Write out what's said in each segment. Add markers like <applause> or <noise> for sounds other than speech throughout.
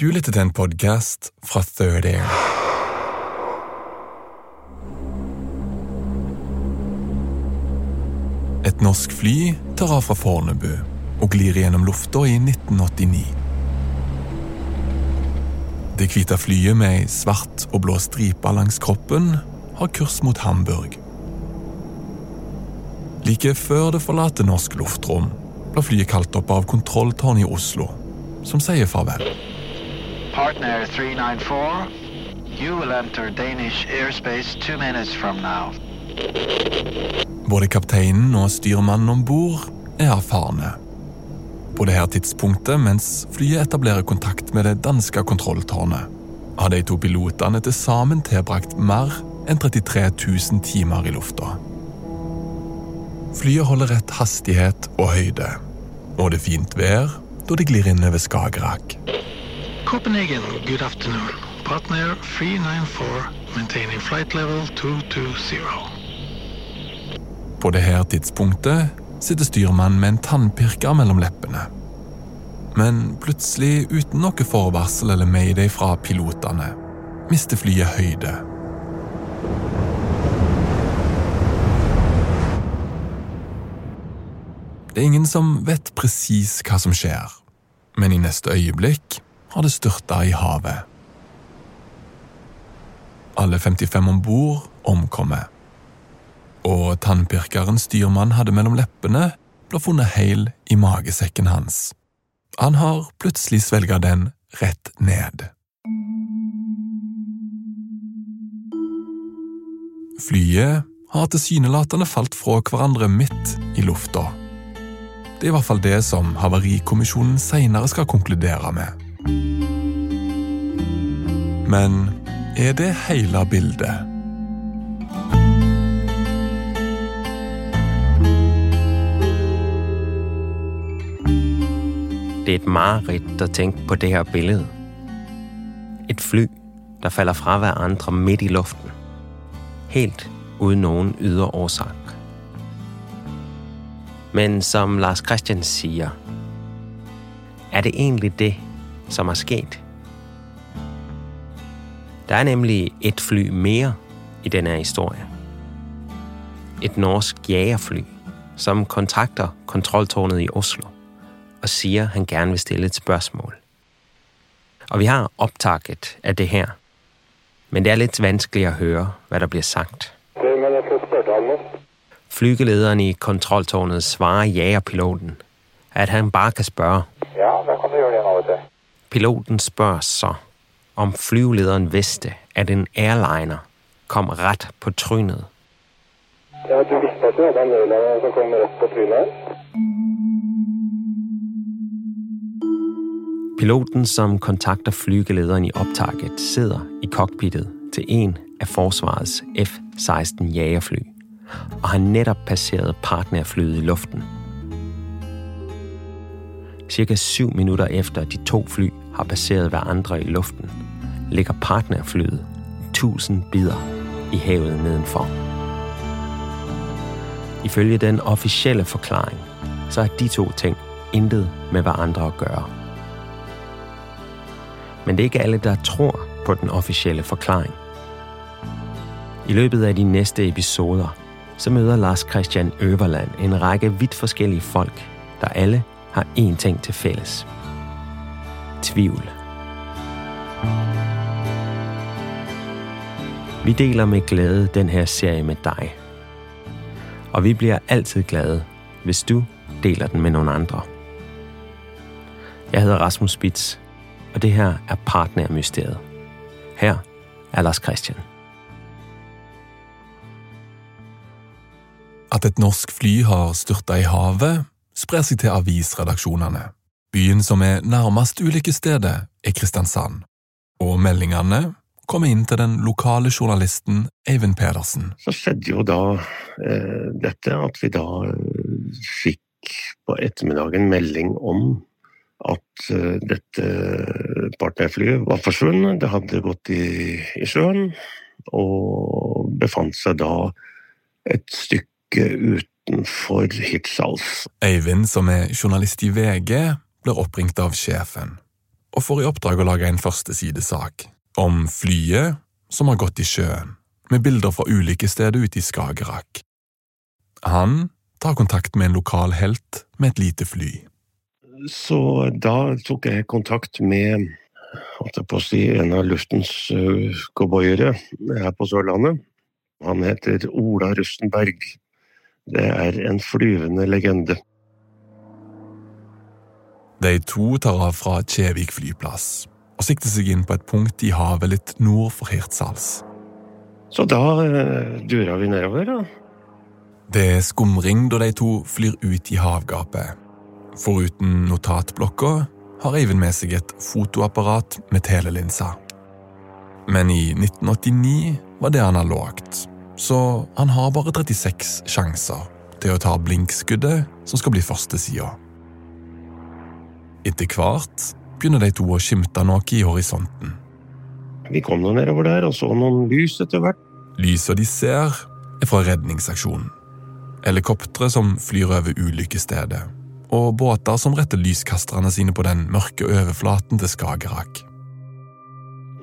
Du lytter til en podcast fra Third Air. Et norsk fly tar av fra Fornebu og glir gjennom lufta i 1989. Det hvite flyet med ei svart og blå stripe langs kroppen har kurs mot Hamburg. Like før det forlater norsk luftrom, blir flyet kalt opp av kontrolltårnet i Oslo, som sier farvel. Partner 394, you will enter Danish airspace two minutes from now. Både kapteinen og styrmannen om bord er erfarne. På dette tidspunktet, mens flyet etablerer kontakt med det danske kontrolltårnet, har de to pilotene til sammen tilbrakt mer enn 33 000 timer i lufta. Flyet holder rett hastighet og høyde, og det er fint vær da de glir inn over Skagerrak. Copenhagen, good afternoon. Partner 394, maintaining flight level 220. På dette tidspunktet sitter styrmannen med en tannpirker mellom leppene. Men plutselig, uten noe forvarsel eller mayday fra pilotene, mister flyet høyde. Det er ingen som vet presis hva som skjer, men i neste øyeblikk har det styrta i havet. Alle 55 om bord omkommer. Og tannpirkeren styrmannen hadde mellom leppene, ble funnet heil i magesekken hans. Han har plutselig svelga den rett ned. Flyet har tilsynelatende falt fra hverandre midt i lufta. Det er i hvert fall det som Havarikommisjonen seinere skal konkludere med. Men er det hele bildet? Det er et mareridt at tænke på det her billede. Et fly, der falder fra hverandre midt i luften. Helt uden nogen ydre. Men som Lars Christian siger, er det egentlig det, som er sket? Der er nemlig et fly mere i denne historie. Et norsk jagerfly, som kontakter kontrolltårnet i Oslo og sier han gerne vil stille et spørsmål. Og vi har opptaket av det her, men det er litt vanskelig å høre, hva der blir sagt. Flygelederen i kontrolltårnet svarer jagerpiloten, at han bare kan spørge. Ja, da kan du gjøre det nå, vet du. Piloten spørger så, om flyvelederen vidste, at en airliner kom ret på trynet. Ja, du visste at du hadde en øl som kom rett på trynet? Piloten, som kontakter flygelederen i opptaket, sidder i cockpittet til en av forsvarets F-16 jagerfly og har netop passeret partnerflyet i luften. Cirka syv minutter efter de to fly har passeret hverandre i luften, ligger partnerflyet tusind bidder i havet nedenfor. Ifølge den officielle forklaring, så har de to ting intet med hverandre at gøre. Men det er ikke alle, der tror på den officielle forklaring. I løbet af de næste episoder, så møder Lars Christian Øverland en række vidt forskellige folk, der alle har én ting til fælles. Tvivl. Vi deler med glæde den her serie med dig. Og vi bliver altid glade, hvis du deler den med nogle andre. Jeg hedder Rasmus Spitz, og det her er Partnermysteriet. Her er Lars Christian. At et norsk fly har styrta i havet, sprer seg til avisredaksjonene. Byen som er nærmest ulykkesstedet, er Kristiansand, og meldingene kommer inn til den lokale journalisten Eivind Pedersen. Så skjedde jo da eh, dette at vi da eh, fikk på ettermiddagen melding om at eh, dette partnerflyet var forsvunnet. Det hadde gått i, i, sjøen og befant seg da et stykke utenfor Hirtshals. Eivind, som er journalist i VG, blir oppringt av sjefen og får i oppdrag å lage en førstesidesak om flyet som har gått i sjøen, med bilder fra ulike steder ute i Skagerrak. Han tar kontakt med en lokal helt med et lite fly. Så da tok jeg kontakt med si, en av luftens uh, cowboyere her på Sørlandet. Han heter Ola Rustenberg. Det er en flyvende legende. De to tar av fra Kjevik flyplass og sikter seg inn på et punkt i havet litt nord for Hirtshals. Så da uh, dura vi nedover, da. Det er skumring da de to flyr ut i havgapet. Foruten notatblokka har Eivind med seg et fotoapparat med telelinser. Men i 1989 var det analogt, så han har bare 36 sjanser til å ta blinkskuddet som skal bli førstesida. Etter hvert begynner de to å skimte noe i horisonten. Vi kom nå nedover der og så noen lys etter hvert. Lyset de ser, er fra redningsaksjonen. Helikoptre som flyr over ulykkesstedet og båter som retter lyskasterne sine på den mørke overflaten til Skagerrak.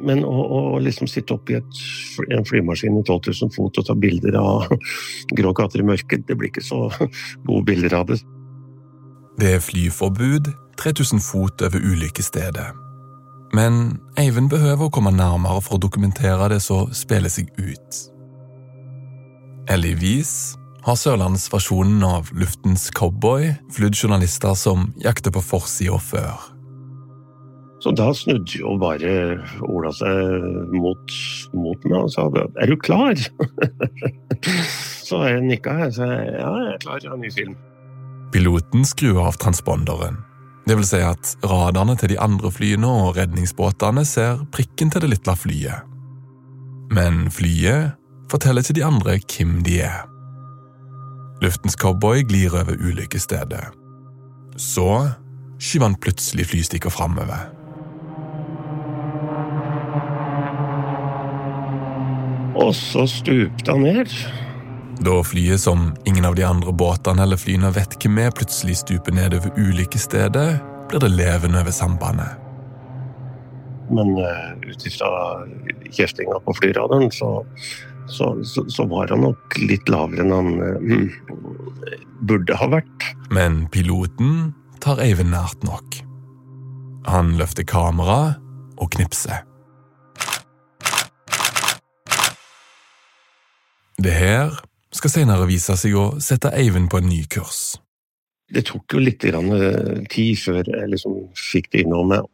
Men å, å liksom sitte oppi et, en flymaskin i 12 000 fot og ta bilder av <laughs> grå katter i mørket, det blir ikke så gode bilder av det. Det er flyforbud 3000 fot over ulykkesstedet. Men Eivind behøver å komme nærmere for å dokumentere det som spiller seg ut. Heldigvis har sørlandsversjonen av Luftens cowboy flydd journalister som jakter på forsida før. Så da snudde jo bare Ola seg mot, mot meg og sa er du klar? <laughs> så jeg nikka og sa ja, jeg er klar, jeg har ny film. Piloten skrur av transponderen. Det vil si at radarene til de andre flyene og redningsbåtene ser prikken til det lille flyet. Men flyet forteller ikke de andre hvem de er. Luftens cowboy glir over ulykkesstedet. Så skyver han plutselig flystikker framover. Og så stupte han ned. Da flyet som ingen av de andre båtene eller flyene vet hvem er, plutselig stuper ned over steder, blir det levende ved sambandet. Men uh, ut ifra kjeftinga på flyradaren, så så, så, så, var han nok litt lavere enn han uh, burde ha vært. Men piloten tar Eivind nært nok. Han løfter kameraet og knipser. Det her skal senere vise seg å sette Eivind på en ny kurs. Det tok jo litt eh, tid før jeg liksom fikk det innover meg.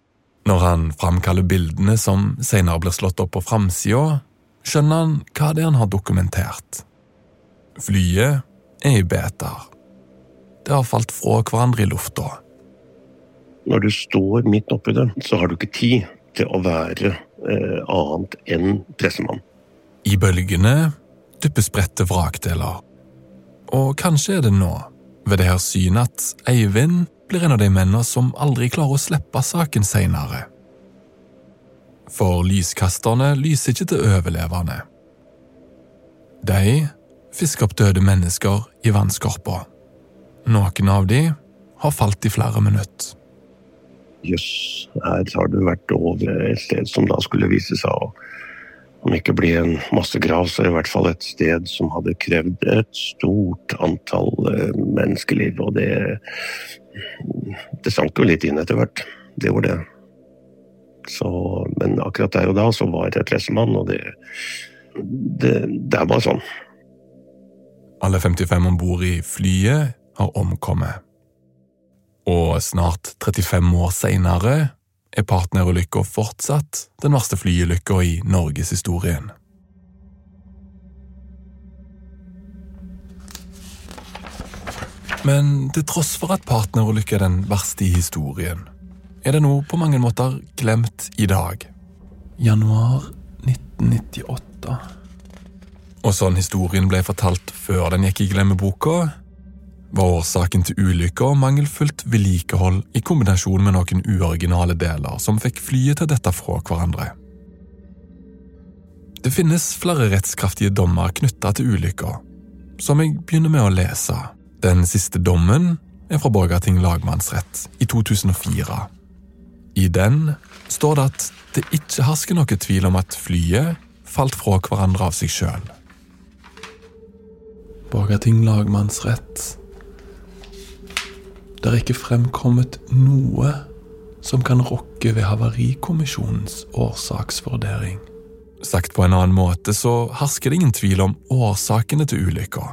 Når han framkaller bildene som senere blir slått opp på framsida, skjønner han hva det er han har dokumentert. Flyet er i beter. Det har falt fra hverandre i lufta. Når du står midt oppi det, så har du ikke tid til å være eh, annet enn pressemann. I bølgene dyppes vrakdeler. Og kanskje er det nå, ved det her synet, at Eivind blir en av de mennene som aldri klarer å slippe saken seinere for lyskasterne lyser ikke til overlevende. De fisker opp døde mennesker i vannskorpa. Noen av de har falt i flere minutter. Jøss, her har du vært over et sted som da skulle vise seg å om ikke bli en massegrav, så i hvert fall et sted som hadde krevd et stort antall eh, menneskeliv. Og det Det sank jo litt inn etter hvert. Det gjorde det. Så, men akkurat der og da så var jeg pressemann, og det, det, det er bare sånn. Alle 55 om bord i flyet har omkommet. Og snart 35 år seinere er partnerulykka fortsatt den verste flyulykka i norgeshistorien. Men til tross for at partnerulykka er den verste i historien, er det nå på mange måter glemt i dag. Januar 1998. Og sånn historien ble fortalt før den gikk i glemmeboka, var årsaken til ulykka mangelfullt vedlikehold i kombinasjon med noen uoriginale deler som fikk flyet til dette fra hverandre. Det finnes flere rettskraftige dommer knytta til ulykka, som jeg begynner med å lese. Den siste dommen er fra Borgarting lagmannsrett i 2004. I den står det at det ikke hersker noe tvil om at flyet falt fra hverandre av seg sjøl. Borgarting lagmannsrett det er ikke fremkommet noe som kan rokke ved Havarikommisjonens årsaksvurdering. Sagt på en annen måte så hersker det ingen tvil om årsakene til ulykka.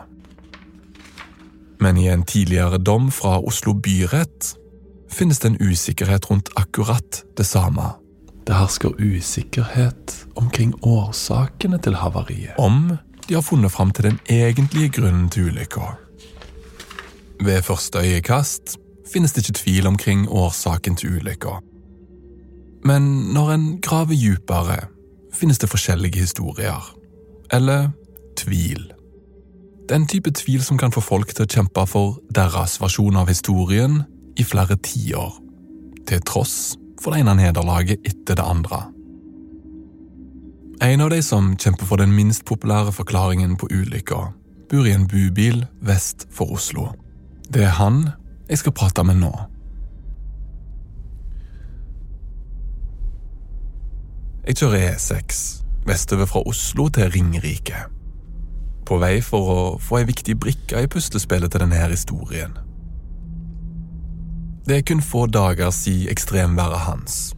Men i en tidligere dom fra Oslo byrett finnes det en usikkerhet rundt akkurat det samme. Det hersker usikkerhet omkring årsakene til havariet. Om de har funnet fram til den egentlige grunnen til ulykka. Ved første øyekast finnes det ikke tvil omkring årsaken til ulykka. Men når en graver dypere, finnes det forskjellige historier. Eller tvil. Den type tvil som kan få folk til å kjempe for deres versjon av historien i flere tiår, til tross for det ene nederlaget etter det andre. En av de som kjemper for den minst populære forklaringen på ulykka, bor i en bubil vest for Oslo. Det er han jeg skal prate med nå. Jeg kjører E6 vestover fra Oslo til Ringerike. På vei for å få ei viktig brikke i puslespillet til denne historien. Det er kun få dager siden ekstremværet hans,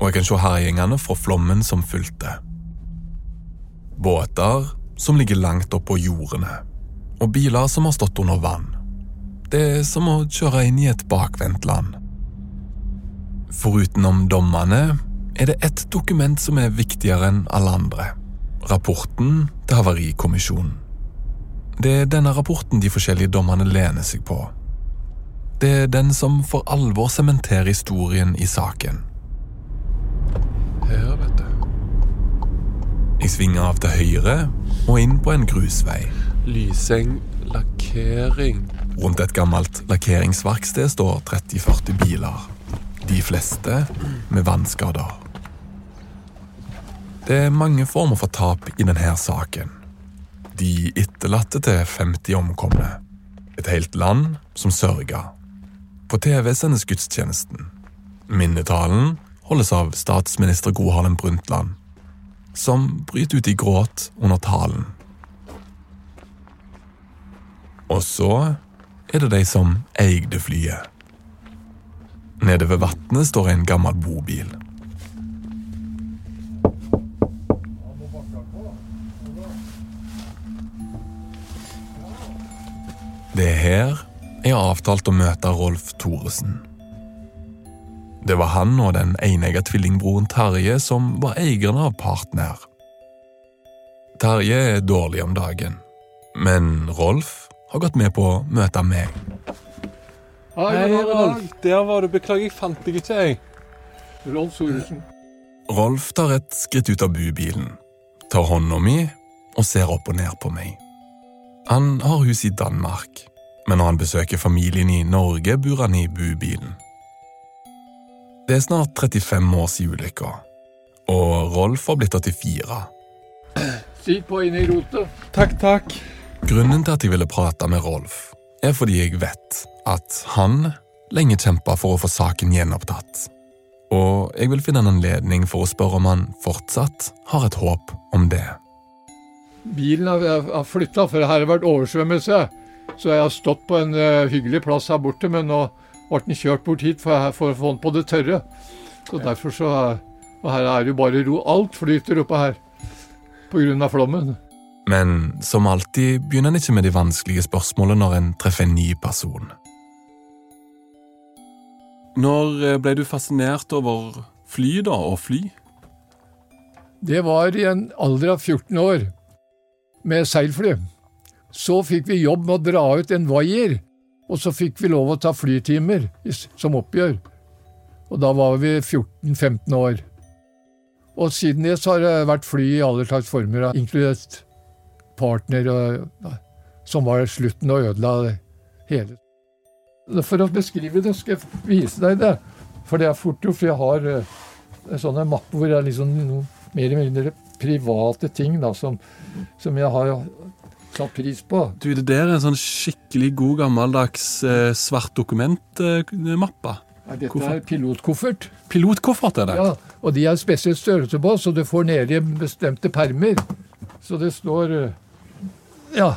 og jeg kan se herjingene fra flommen som fulgte. Båter som ligger langt oppå jordene, og biler som har stått under vann. Det er som å kjøre inn i et bakvendt land. Forutenom dommene er det ett dokument som er viktigere enn alle andre. Rapporten til Havarikommisjonen. Det er denne rapporten de forskjellige dommene lener seg på. Det er den som for alvor sementerer historien i saken. Her, vet du. Jeg svinger av til høyre og inn på en grusvei. Lyseng lakkering Rundt et gammelt lakkeringsverksted står 30-40 biler. De fleste med vannskader. Det er mange former for tap i denne saken. De etterlatte til 50 omkomne. Et helt land som sørger. På TV sendes gudstjenesten. Minnetalen holdes av statsminister Gro Harlem Brundtland, som bryter ut i gråt under talen. Og så er det de som eide flyet. Nede ved vannet står en gammel bobil. Det er her jeg har avtalt å møte Rolf Thoresen. Det var han og den enegga tvillingbroren Terje som var eierne av Partner. Terje er dårlig om dagen, men Rolf har gått med på å møte meg. Hei, Rolf. Der var du. Beklager, jeg fant deg ikke, jeg. Rolf Thoresen. Rolf tar et skritt ut av bubilen, tar hånda mi og ser opp og ned på meg. Han har hus i Danmark, men når han besøker familien i Norge, bor han i bubilen. Det er snart 35 år siden ulykka, og Rolf har blitt 84. Sitt på inn i rotet. Takk, takk. Grunnen til at jeg ville prate med Rolf, er fordi jeg vet at han lenge kjempa for å få saken gjenopptatt. Og jeg vil finne en anledning for å spørre om han fortsatt har et håp om det. Bilen har, har flytta, for her har vært oversvømmelse. Så jeg har stått på en uh, hyggelig plass her borte, men nå ble den kjørt bort hit for å få den på det tørre. Så derfor så Og her er det jo bare ro. Alt flyter oppe her pga. flommen. Men som alltid begynner en ikke med de vanskelige spørsmålene når en treffer en ny person. Når eh, ble du fascinert over fly, da, og fly? Det var i en alder av 14 år, med seilfly. Så fikk vi jobb med å dra ut en vaier, og så fikk vi lov å ta flytimer som oppgjør. Og da var vi 14-15 år. Og siden det så har det vært fly i alle slags former, inkludert partner, og, som var slutten og ødela det hele. For å beskrive det skal jeg vise deg det. For det er fort gjort, for jeg har uh, sånne mapper hvor det er liksom noen mer eller mindre private ting da, som, som jeg har satt pris på. Du, det der er en sånn skikkelig god gammeldags uh, svart dokumentmappe. Ja, dette Koffert. er pilotkoffert. Pilotkoffert er det? Ja, og de er spesielt størrelse på, så du får nede i bestemte permer. Så det står Ja.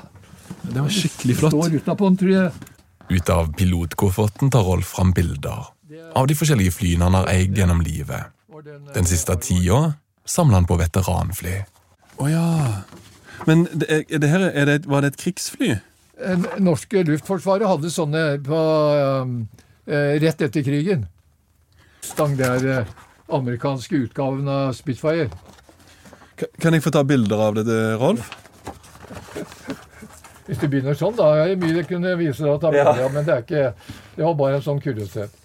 Det var skikkelig flott. Står utapå den, tror jeg. Ut av pilotkofferten tar Rolf fram bilder av de forskjellige flyene han har eid gjennom livet. Den siste tida samler han på veteranfly. Å oh, ja. Men det, det her, det, var det et krigsfly? Norske luftforsvaret hadde sånne på, um, rett etter krigen. Stang det er uh, amerikanske utgaven av Spitfire. Kan jeg få ta bilder av det, Rolf? <laughs> Hvis du begynner sånn, da er det mye jeg kunne vise deg. At det er ja. Men det, er ikke, det var bare en sånn kuriositet.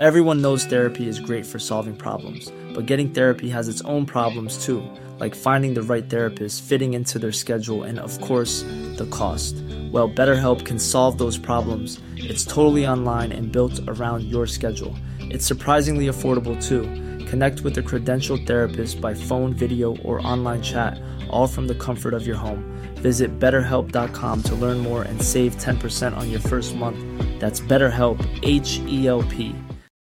Everyone knows therapy is great for solving problems, but getting therapy has its own problems too, like finding the right therapist, fitting into their schedule, and of course, the cost. Well, BetterHelp can solve those problems. It's totally online and built around your schedule. It's surprisingly affordable too. Connect with a credentialed therapist by phone, video, or online chat all from the comfort of your home. Visit betterhelp.com to learn more and save 10% on your first month. That's BetterHelp, H E L P.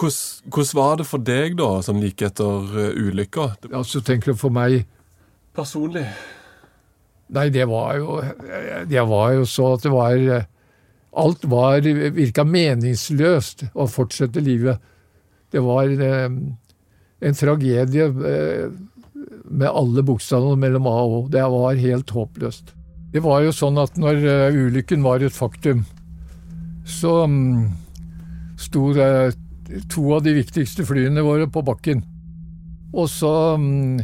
Hvordan var det for deg, da, som like etter uh, ulykka? Altså, tenker du for meg Personlig? Nei, det var jo Det var jo så at det var Alt var virka meningsløst å fortsette livet. Det var eh, en tragedie eh, med alle bokstavene mellom A og Å. Det var helt håpløst. Det var jo sånn at når uh, ulykken var et faktum, så um, sto det to av de viktigste flyene våre på bakken. Og så um,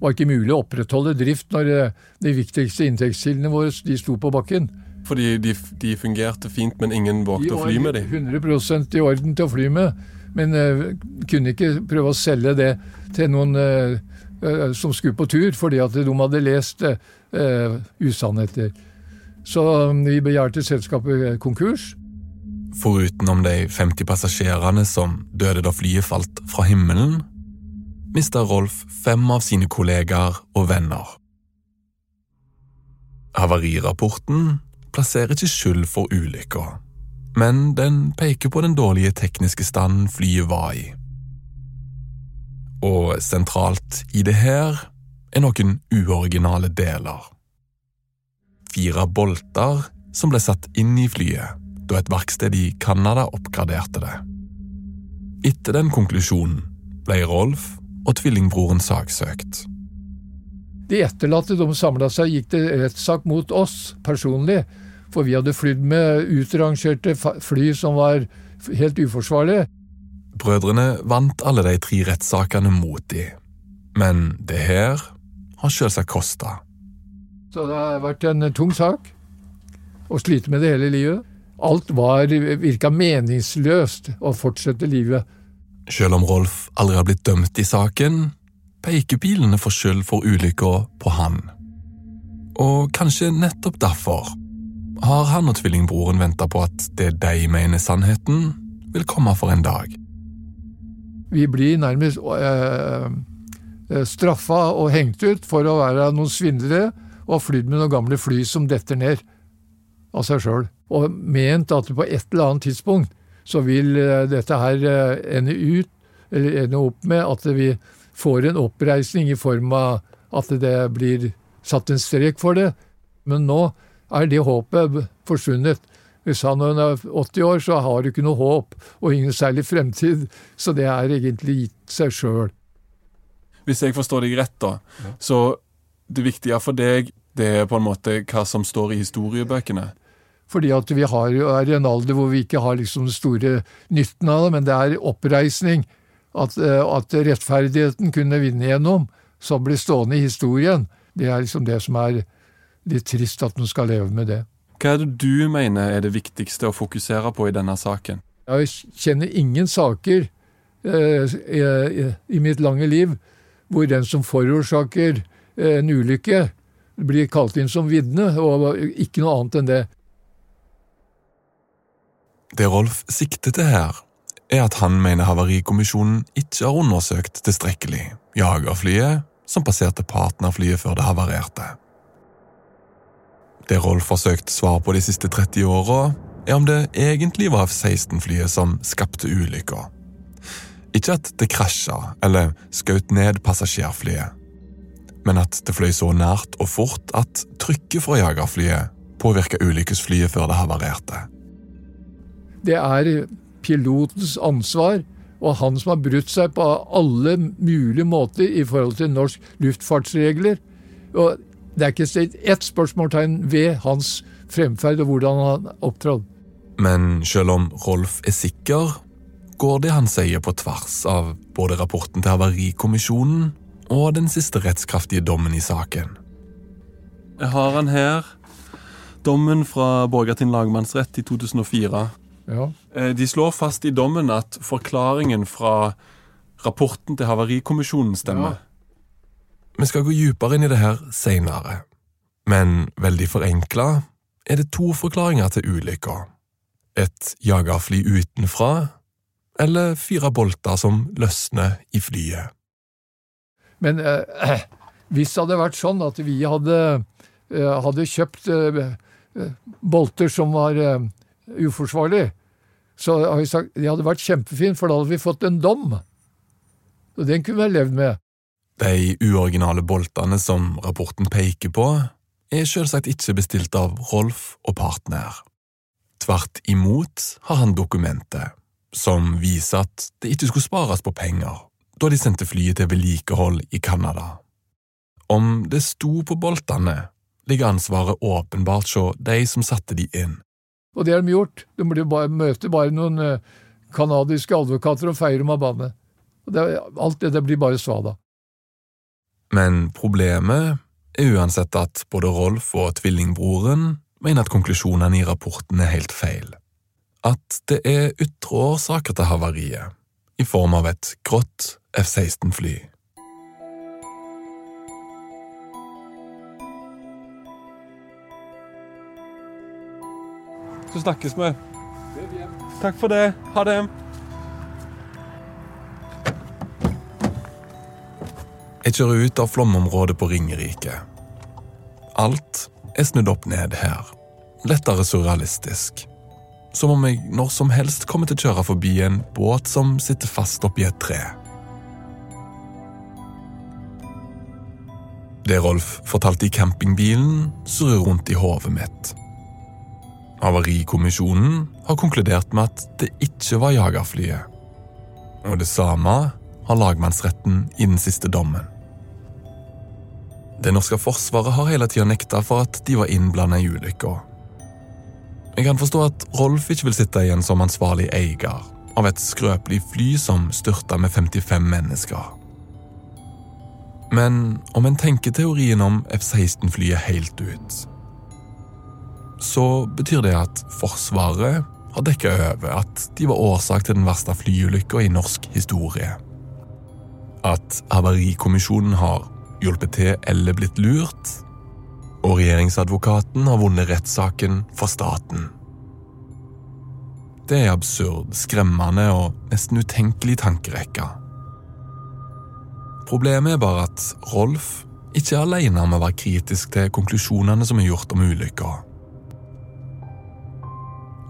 var ikke mulig å opprettholde drift når eh, de viktigste inntektskildene våre de sto på bakken. Fordi de, de fungerte fint, men ingen vågte å fly med dem? De var 100 i orden til å fly med, men uh, kunne ikke prøve å selge det til noen uh, uh, som skulle på tur, fordi at de hadde lest usannheter. Så um, vi begjærte selskapet konkurs. Foruten om de 50 passasjerene som døde da flyet falt fra himmelen, mista Rolf fem av sine kollegaer og venner. Havarirapporten plasserer ikke skyld for ulykka, men den peker på den dårlige tekniske standen flyet var i. Og sentralt i det her er noen uoriginale deler. Fire bolter som ble satt inn i flyet da et verksted i Canada oppgraderte det. Etter den konklusjonen ble Rolf og tvillingbroren saksøkt. De etterlatte de samla seg gikk til rettssak mot oss personlig, for vi hadde flydd med utrangerte fly som var helt uforsvarlige. Brødrene vant alle de tre rettssakene mot de, men det her har selvsagt kosta. Så det har vært en tung sak å slite med det hele livet. Alt var virka meningsløst å fortsette livet. Selv om Rolf aldri har blitt dømt i saken, peker pilene for skyld for ulykka på han. Og kanskje nettopp derfor har han og tvillingbroren venta på at det de mener sannheten, vil komme for en dag. Vi blir nærmest øh, straffa og hengt ut for å være noen svindlere og ha flydd med noen gamle fly som detter ned av seg sjøl. Og ment at på et eller annet tidspunkt så vil dette her ende ut, eller ende opp med at vi får en oppreisning i form av at det blir satt en strek for det. Men nå er det håpet forsvunnet. Hvis han er 80 år, så har du ikke noe håp og ingen særlig fremtid. Så det er egentlig gitt seg sjøl. Hvis jeg forstår deg rett, da, så det viktige for deg, det er på en måte hva som står i historiebøkene? Fordi at vi har, er i en alder hvor vi ikke har liksom den store nytten av det, men det er oppreisning at, eh, at, rettferdigheten kunne vinne gjennom, som blir stående i historien, det er liksom det som er litt trist at man skal leve med det. Hva er det du mener er det viktigste å fokusere på i denne saken? Jeg kjenner ingen saker eh, i, i mitt lange liv hvor den som forårsaker eh, en ulykke, blir kalt inn som vitne, og ikke noe annet enn det. Det Rolf sikter til her, er at han mener Havarikommisjonen ikke har undersøkt tilstrekkelig jagerflyet som passerte partnerflyet før det havarerte. Det Rolf har søkt svar på de siste 30 åra, er om det egentlig var F-16-flyet som skapte ulykka. Ikke at det krasja eller skjøt ned passasjerflyet, men at det fløy så nært og fort at trykket fra jagerflyet påvirka ulykkesflyet før det havarerte. Det er pilotens ansvar, og han som har brutt seg på alle mulige måter i forhold til norsk luftfartsregler. Og det er ikke stilt ett spørsmålstegn ved hans fremferd og hvordan han opptrådte. Men selv om Rolf er sikker, går det han sier på tvers av både rapporten til Havarikommisjonen og den siste rettskraftige dommen i saken. Jeg har han her. Dommen fra Borgarting lagmannsrett i 2004. Ja. Eh, de slår fast i dommen at forklaringen fra rapporten til Havarikommisjonen stemmer. Ja. Vi skal gå dypere inn i det her seinere, men veldig forenkla er det to forklaringer til ulykka. Et jagerfly utenfra, eller fire bolter som løsner i flyet. Men eh, <clears throat> hvis det hadde vært sånn at vi hadde, eh, hadde kjøpt eh, eh bolter som var uforsvarlige, så har vi sagt det hadde vært kjempefint, for da hadde vi fått en dom. Og den kunne vi ha levd med. De uoriginale boltene som rapporten peker på, er selvsagt ikke bestilt av Rolf og partner. Tvert imot har han dokumentet, som viser at det ikke skulle spares på penger da de sendte flyet til vedlikehold i Canada. Om det sto på boltene, ligger ansvaret åpenbart hos de som satte de inn. Og det har de gjort. De bare, møter bare noen canadiske eh, advokater og feirer dem av banen. alt det, det blir bare svada. Men problemet er uansett at både Rolf og tvillingbroren mener at konklusjonene i rapporten er helt feil. At det er ytre årsaker til havariet, i form av et grått F-16-fly. Så snakkes vi. Takk for det. Ha det. Jeg kjører ut av flomområdet på Ringerike. Alt er snudd opp ned her. Lettere surrealistisk. Som om jeg når som helst kommer til å kjøre forbi en båt som sitter fast oppi et tre. Det Rolf fortalte i campingbilen, surrer rundt i hodet mitt. Havarikommisjonen har konkludert med at det ikke var jagerflyet. Og det samme har lagmannsretten i den siste dommen. Det norske forsvaret har hele tida nekta for at de var innblanda i ulykka. Jeg kan forstå at Rolf ikke vil sitte igjen som ansvarlig eier av et skrøpelig fly som styrta med 55 mennesker. Men om en tenker teorien om F-16-flyet helt ut, så betyr det at Forsvaret har dekka over at de var årsak til den verste flyulykka i norsk historie. At Havarikommisjonen har hjulpet til eller blitt lurt, og regjeringsadvokaten har vunnet rettssaken for staten. Det er absurd, skremmende og nesten utenkelig tankerekke. Problemet er bare at Rolf ikke er alene om å være kritisk til konklusjonene som er gjort om ulykka.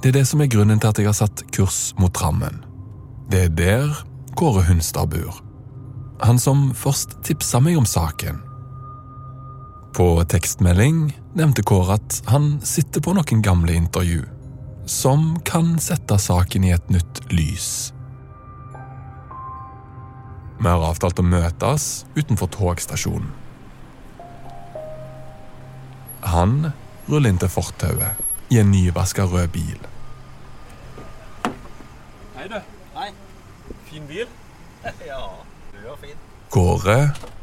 Det er det som er grunnen til at jeg har satt kurs mot Drammen. Det er der Kåre Hunstad bor. Han som først tipsa meg om saken. På tekstmelding nevnte Kåre at han sitter på noen gamle intervju som kan sette saken i et nytt lys. Vi har avtalt å møtes utenfor togstasjonen. Han ruller inn til fortauet i en nyvaska rød bil. Hei, du. Hei. Fin bil. <laughs> ja, du er fin. Kåre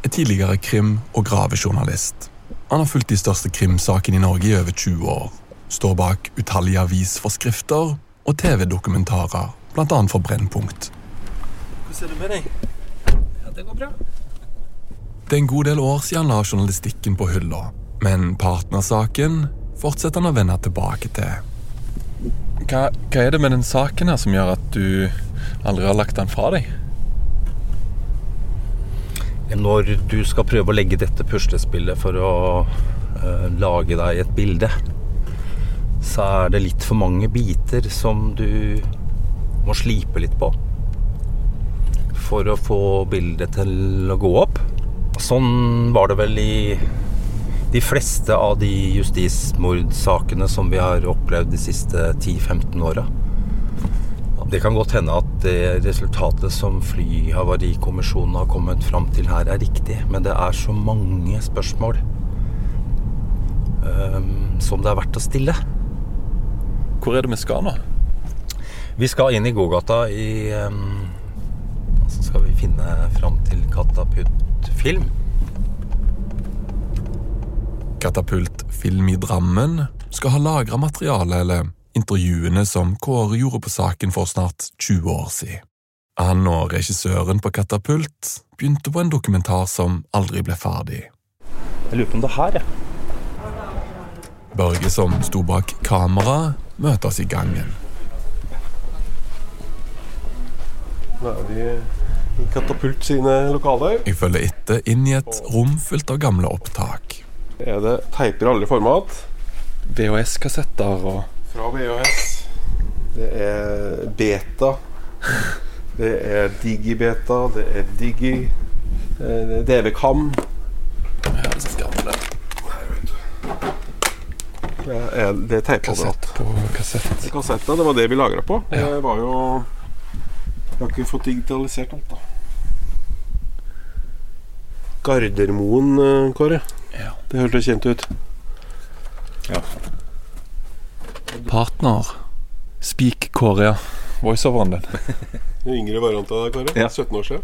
er tidligere krim- og gravejournalist. Han har fulgt de største krimsakene i Norge i over 20 år. Står bak utallige avisforskrifter og TV-dokumentarer, bl.a. for Brennpunkt. Hvordan er det med deg? Ja, det går bra. Det er en god del år siden han la journalistikken på hylla, men partnersaken fortsetter han å vende tilbake til. Hva, hva er det med den saken her som gjør at du aldri har lagt den fra deg? Når du skal prøve å legge dette puslespillet for å uh, lage deg et bilde, så er det litt for mange biter som du må slipe litt på for å få bildet til å gå opp. Sånn var det vel i de fleste av de justismordsakene som vi har opplevd de siste 10-15 åra. Det kan godt hende at det resultatet som Flyhavarikommisjonen har kommet fram til her, er riktig. Men det er så mange spørsmål um, som det er verdt å stille. Hvor er det vi skal nå? Vi skal inn i gågata i um, Så skal vi finne fram til Katapult Film. Katapult Film i Drammen skal ha lagra materiale eller intervjuene som Kåre gjorde på saken for snart 20 år siden. Han og regissøren på Katapult begynte på en dokumentar som aldri ble ferdig. Jeg lurer på om det er her, jeg. Børge, som sto bak kamera, møter oss i gangen. Nå er vi i Katapult sine lokaler. Jeg følger etter inn i et rom fylt av gamle opptak. Er det teiper i alle format. VHS-kassetter og Fra VHS. Det er beta. Det er digibeta. Det er digi. eh, Det er DV-kam. Gamle. Det er, det er teipa Kassett på kassett. Det var det vi lagra på. Ja. Det var jo Vi har ikke fått digitalisert alt, da. Gardermoen, eh, Kåre. Ja. Det hørtes kjent ut. Ja. Partner. Speak Korea. Voiceoveren din. <laughs> Den yngre varianten av deg, Kåre. Ja. 17 år siden.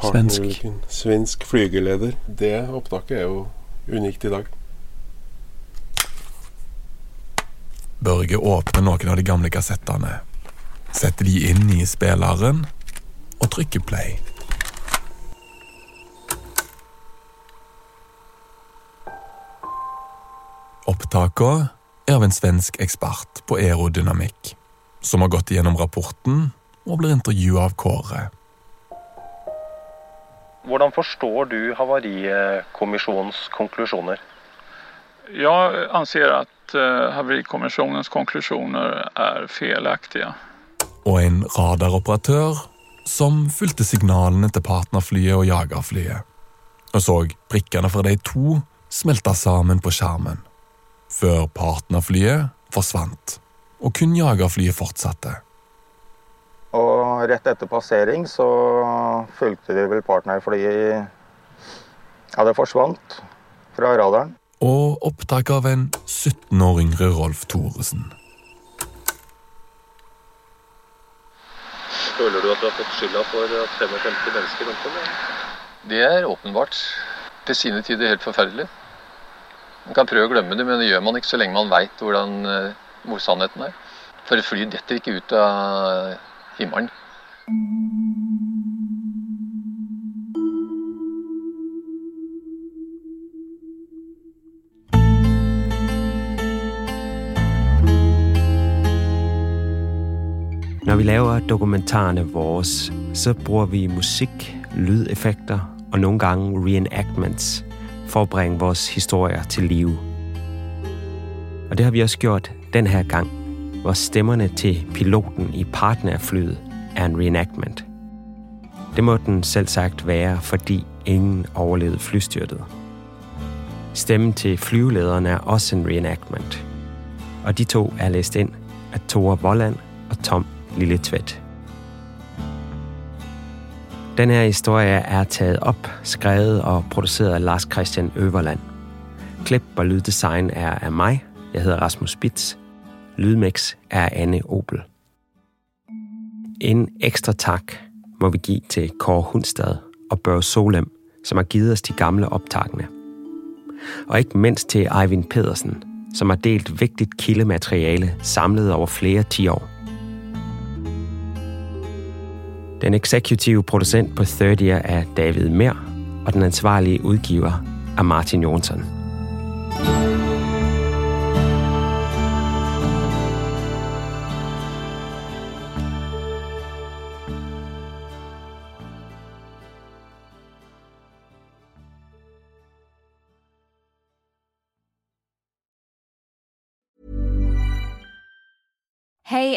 partnerulykken. Svensk flygeleder. Det opptaket er jo unikt i dag. Børge åpner noen av de gamle kassettene, setter de inn i spilleren og trykker play. Opptakene er av en svensk ekspert på aerodynamikk, som har gått igjennom rapporten og blir intervjua av Kåre. Hvordan forstår du Havarikommisjonens konklusjoner? Jeg anser at uh, Havarikommisjonens konklusjoner er feilaktige. Og en radaroperatør som fulgte signalene til partnerflyet og jagerflyet, og så prikkene fra de to smelte sammen på skjermen før partnerflyet forsvant, og kun jagerflyet fortsatte. Og rett etter passering så fulgte de vel partnerflyet Ja, det forsvant fra radaren. Og opptak av en 17 år yngre Rolf Thoresen. Føler du at du har fått skylda for at 55 mennesker omkom? Det er åpenbart til sine tider helt forferdelig. Man kan prøve å glemme det, men det gjør man ikke så lenge man veit eh, hvor sannheten er. For et fly detter ikke ut av himmelen. Når vi laver dokumentarene våre, så bruker vi musikk, lydeffekter og noen ganger reenactments for å bringe vores historier til live. Og det har vi også gjort denne gang, hvor stemmerne til piloten i partnerflyet er en reenactment. Det må den selvsagt være, fordi ingen overlevede flystyrtet. Stemmen til flyvelederen er også en reenactment. Og de to er læst inn av Tore Volland og Tom Lilletvedt. Denne historie er taget op, skrevet og produceret af Lars Christian Øverland. Klip og lyddesign er af mig. Jeg hedder Rasmus Spitz. Lydmix er Anne Opel. En ekstra tak må vi give til Kåre Hundstad og Børge Solem, som har givet os de gamle optagene. Og ikke mindst til Eivind Pedersen, som har delt vigtigt kildemateriale samlet over flere ti år. Den eksekutive producent på 30 er David Mer, og den ansvarlige udgiver er Martin Jonsson.